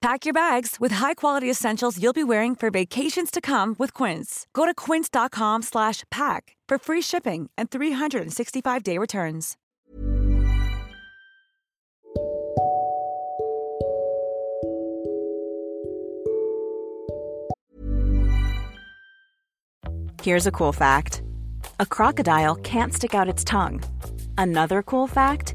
Pack your bags with high-quality essentials you'll be wearing for vacations to come with Quince. Go to quince.com slash pack for free shipping and 365-day returns. Here's a cool fact. A crocodile can't stick out its tongue. Another cool fact,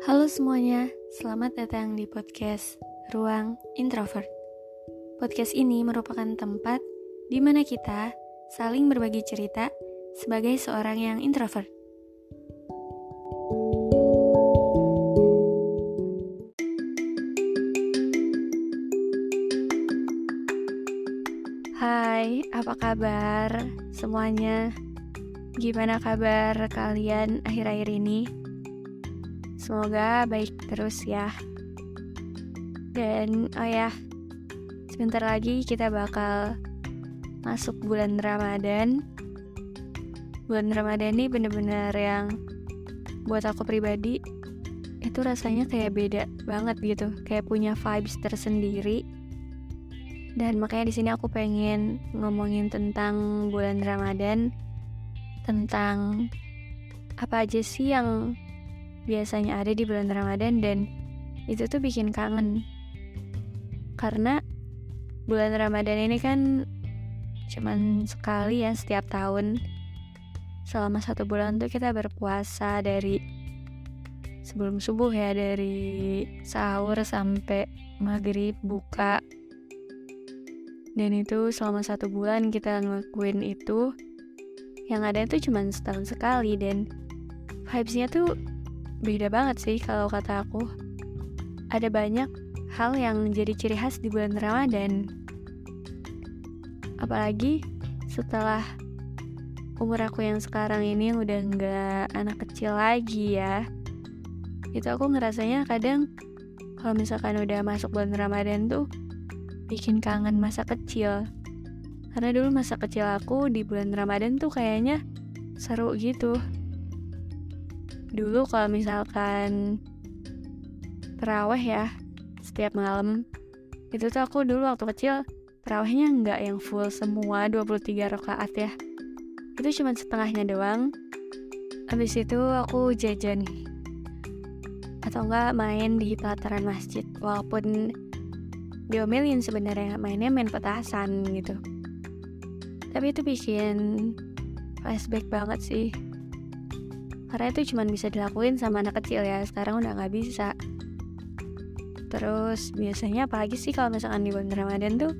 Halo semuanya, selamat datang di podcast Ruang Introvert. Podcast ini merupakan tempat di mana kita saling berbagi cerita sebagai seorang yang introvert. Hai, apa kabar semuanya? Gimana kabar kalian akhir-akhir ini? Semoga baik terus ya. Dan oh ya, sebentar lagi kita bakal masuk bulan Ramadan. Bulan Ramadan ini bener-bener yang buat aku pribadi itu rasanya kayak beda banget gitu, kayak punya vibes tersendiri. Dan makanya di sini aku pengen ngomongin tentang bulan Ramadan, tentang apa aja sih yang biasanya ada di bulan Ramadan dan itu tuh bikin kangen. Karena bulan Ramadan ini kan cuman sekali ya setiap tahun. Selama satu bulan tuh kita berpuasa dari sebelum subuh ya dari sahur sampai maghrib buka dan itu selama satu bulan kita ngelakuin itu yang ada itu cuma setahun sekali dan vibesnya tuh beda banget sih kalau kata aku ada banyak hal yang jadi ciri khas di bulan Ramadan apalagi setelah umur aku yang sekarang ini udah nggak anak kecil lagi ya itu aku ngerasanya kadang kalau misalkan udah masuk bulan Ramadan tuh bikin kangen masa kecil. Karena dulu masa kecil aku di bulan Ramadan tuh kayaknya seru gitu. Dulu kalau misalkan terawih ya setiap malam itu tuh aku dulu waktu kecil terawihnya nggak yang full semua 23 rakaat ya. Itu cuma setengahnya doang. Habis itu aku jajan atau enggak main di pelataran masjid walaupun diomelin sebenarnya mainnya main petasan gitu tapi itu bikin flashback banget sih karena itu cuma bisa dilakuin sama anak kecil ya sekarang udah nggak bisa. Terus biasanya apalagi sih kalau misalkan di bulan Ramadan tuh?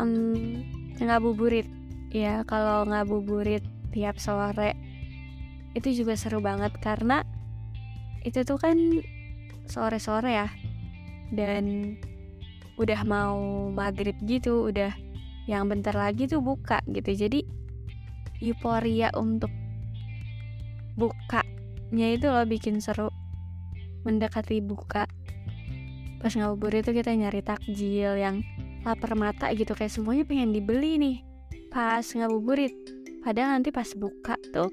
Um, ngabuburit ya kalau ngabuburit tiap sore itu juga seru banget karena itu tuh kan sore-sore ya. Dan udah mau maghrib gitu udah yang bentar lagi tuh buka gitu. Jadi euforia untuk bukanya itu loh bikin seru. Mendekati buka. Pas ngabuburit itu kita nyari takjil yang lapar mata gitu. Kayak semuanya pengen dibeli nih. Pas ngabuburit. Padahal nanti pas buka tuh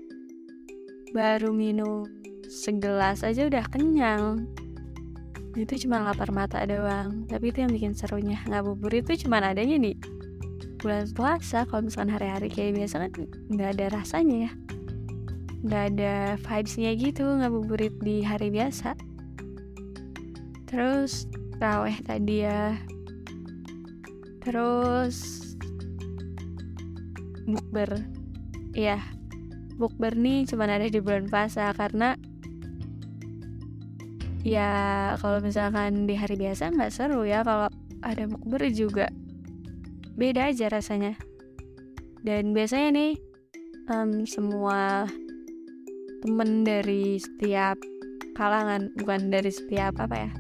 baru minum segelas aja udah kenyang. Itu cuma lapar mata doang. Tapi itu yang bikin serunya. Ngabuburit itu cuma adanya di bulan puasa. Kalau misalkan hari-hari kayak biasa kan nggak ada rasanya ya nggak ada vibesnya gitu ngabuburit di hari biasa. Terus raweh tadi ya. Terus bukber. Ya bukber nih cuma ada di bulan puasa karena ya kalau misalkan di hari biasa nggak seru ya kalau ada bukber juga beda aja rasanya. Dan biasanya nih um, semua temen dari setiap kalangan bukan dari setiap apa ya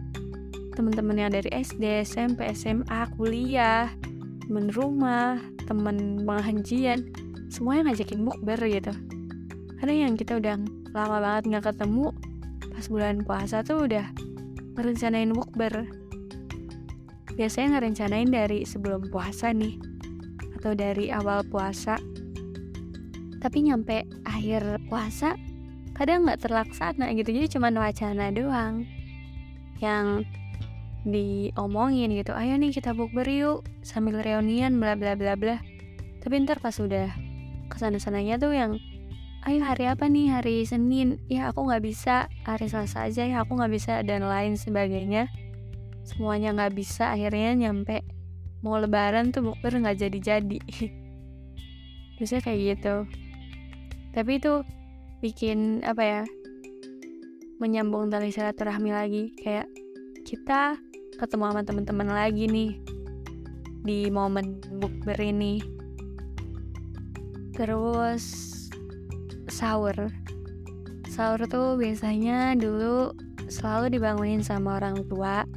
teman-teman yang dari SD SMP SMA kuliah temen rumah temen pengajian semuanya ngajakin bukber gitu. Karena yang kita udah lama banget nggak ketemu pas bulan puasa tuh udah ngerencanain bukber biasanya ngerencanain dari sebelum puasa nih atau dari awal puasa. Tapi nyampe akhir puasa kadang nggak terlaksana gitu. Jadi cuma wacana doang yang diomongin gitu. Ayo nih kita bukber yuk sambil reunian bla bla bla bla. Tapi ntar pas udah ke sana sananya tuh yang ayo hari apa nih? Hari Senin. Ya aku nggak bisa. Hari Selasa aja ya aku nggak bisa dan lain sebagainya. Semuanya nggak bisa. Akhirnya nyampe mau lebaran tuh bukber nggak jadi-jadi. Biasanya kayak gitu. Tapi itu bikin apa ya menyambung tali silaturahmi lagi. Kayak kita ketemu sama teman-teman lagi nih di momen bukber ini. Terus sahur. Sahur tuh biasanya dulu selalu dibangunin sama orang tua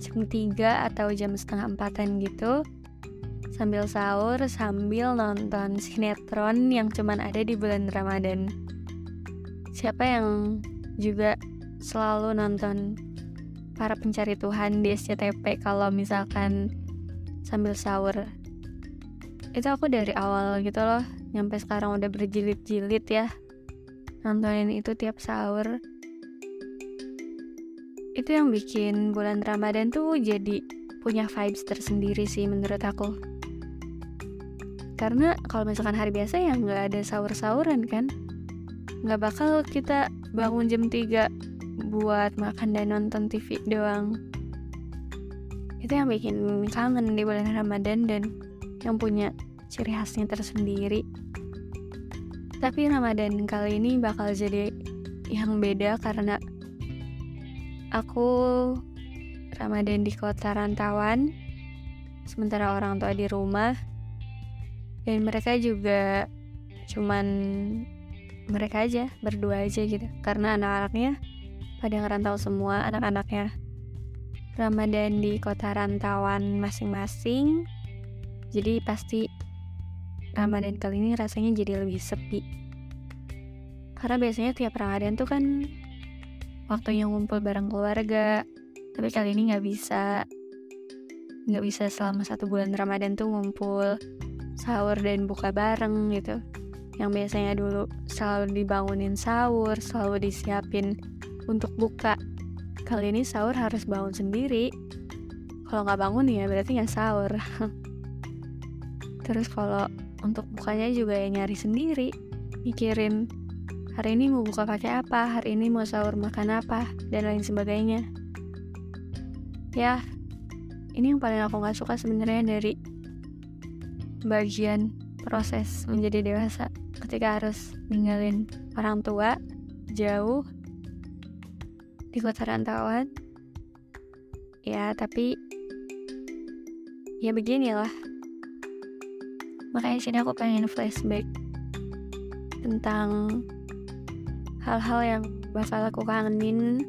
jam 3 atau jam setengah empatan gitu sambil sahur sambil nonton sinetron yang cuman ada di bulan Ramadan. Siapa yang juga selalu nonton para pencari Tuhan di SCTP kalau misalkan sambil sahur? Itu aku dari awal gitu loh nyampe sekarang udah berjilid-jilid ya nontonin itu tiap sahur. Itu yang bikin bulan Ramadan tuh jadi punya vibes tersendiri sih menurut aku karena kalau misalkan hari biasa ya nggak ada sahur-sahuran kan? Nggak bakal kita bangun jam 3 buat makan dan nonton TV doang. Itu yang bikin kangen di bulan Ramadan dan yang punya ciri khasnya tersendiri. Tapi Ramadan kali ini bakal jadi yang beda karena aku Ramadan di kota rantauan, sementara orang tua di rumah, dan mereka juga cuman mereka aja berdua aja gitu karena anak-anaknya pada ngerantau semua anak-anaknya Ramadan di kota rantauan masing-masing jadi pasti Ramadan kali ini rasanya jadi lebih sepi. Karena biasanya tiap Ramadan tuh kan waktunya ngumpul bareng keluarga, tapi kali ini nggak bisa. Nggak bisa selama satu bulan Ramadan tuh ngumpul sahur dan buka bareng gitu. Yang biasanya dulu selalu dibangunin sahur, selalu disiapin untuk buka. Kali ini sahur harus bangun sendiri. Kalau nggak bangun ya berarti nggak sahur. Terus kalau untuk bukanya juga ya nyari sendiri mikirin hari ini mau buka pakai apa hari ini mau sahur makan apa dan lain sebagainya ya ini yang paling aku nggak suka sebenarnya dari bagian proses menjadi dewasa ketika harus ninggalin orang tua jauh di kota rantauan. Ya tapi ya beginilah. Makanya sini aku pengen flashback tentang hal-hal yang bakal aku kangenin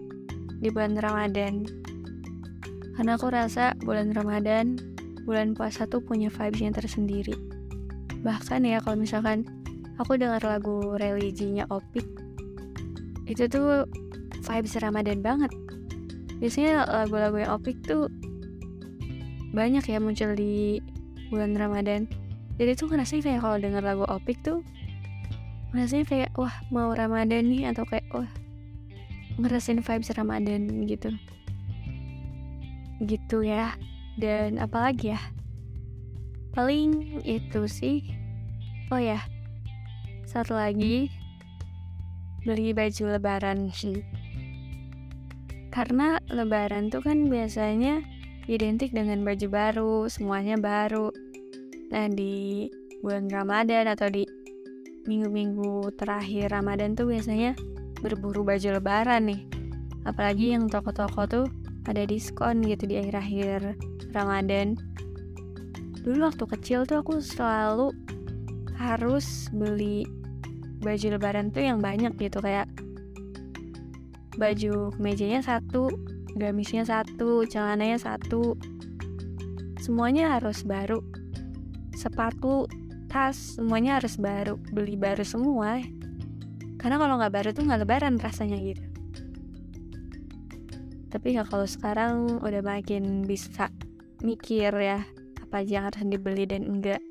di bulan Ramadan. Karena aku rasa bulan Ramadan bulan puasa tuh punya vibesnya tersendiri. Bahkan ya kalau misalkan aku dengar lagu religinya Opik itu tuh vibes Ramadan banget. Biasanya lagu-lagu yang Opik tuh banyak ya muncul di bulan Ramadan. Jadi tuh ngerasanya kayak kalau denger lagu Opik tuh ngerasanya kayak wah mau Ramadan nih atau kayak wah ngerasain vibes Ramadan gitu. Gitu ya dan apalagi ya? Paling itu sih oh ya satu lagi beli baju lebaran sih. Karena lebaran tuh kan biasanya identik dengan baju baru semuanya baru. Nah di bulan Ramadan atau di minggu-minggu terakhir Ramadan tuh biasanya berburu baju lebaran nih. Apalagi yang toko-toko tuh ada diskon gitu di akhir-akhir Ramadan. Dulu waktu kecil tuh aku selalu harus beli baju lebaran tuh yang banyak gitu kayak baju mejanya satu gamisnya satu celananya satu. Semuanya harus baru. Sepatu tas semuanya harus baru beli baru semua. Karena kalau nggak baru tuh nggak lebaran rasanya gitu tapi ya kalau sekarang udah makin bisa mikir ya apa aja yang harus dibeli dan enggak.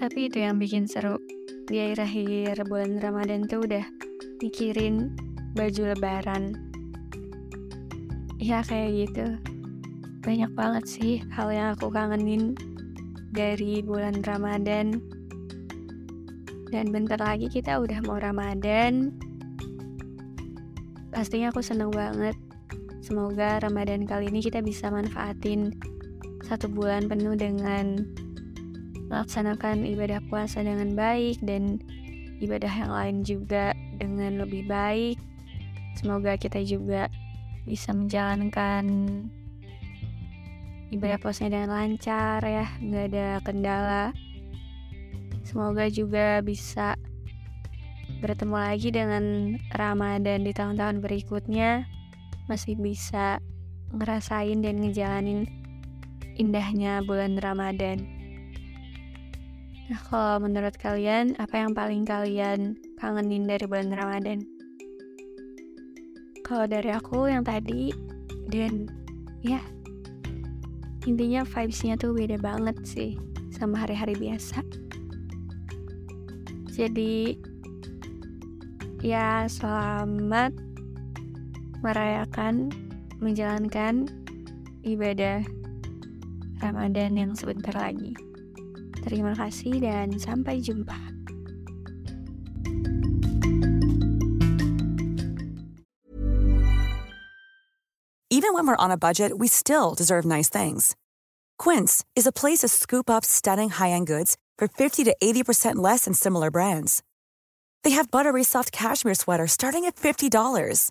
Tapi itu yang bikin seru. Di akhir-akhir bulan Ramadan tuh udah mikirin baju lebaran. Ya kayak gitu. Banyak banget sih hal yang aku kangenin dari bulan Ramadan. Dan bentar lagi kita udah mau Ramadan. Pastinya aku seneng banget semoga Ramadan kali ini kita bisa manfaatin satu bulan penuh dengan melaksanakan ibadah puasa dengan baik dan ibadah yang lain juga dengan lebih baik. Semoga kita juga bisa menjalankan ibadah puasanya dengan lancar ya nggak ada kendala. Semoga juga bisa bertemu lagi dengan Ramadan di tahun-tahun berikutnya masih bisa ngerasain dan ngejalanin indahnya bulan Ramadan. Nah kalau menurut kalian apa yang paling kalian kangenin dari bulan Ramadan? Kalau dari aku yang tadi dan ya intinya vibesnya tuh beda banget sih sama hari-hari biasa. Jadi ya selamat merayakan menjalankan ibadah Ramadan yang sebentar lagi. Terima kasih dan sampai jumpa. Even when we're on a budget, we still deserve nice things. Quince is a place to scoop up stunning high-end goods for 50 to 80% less than similar brands. They have buttery soft cashmere sweaters starting at $50,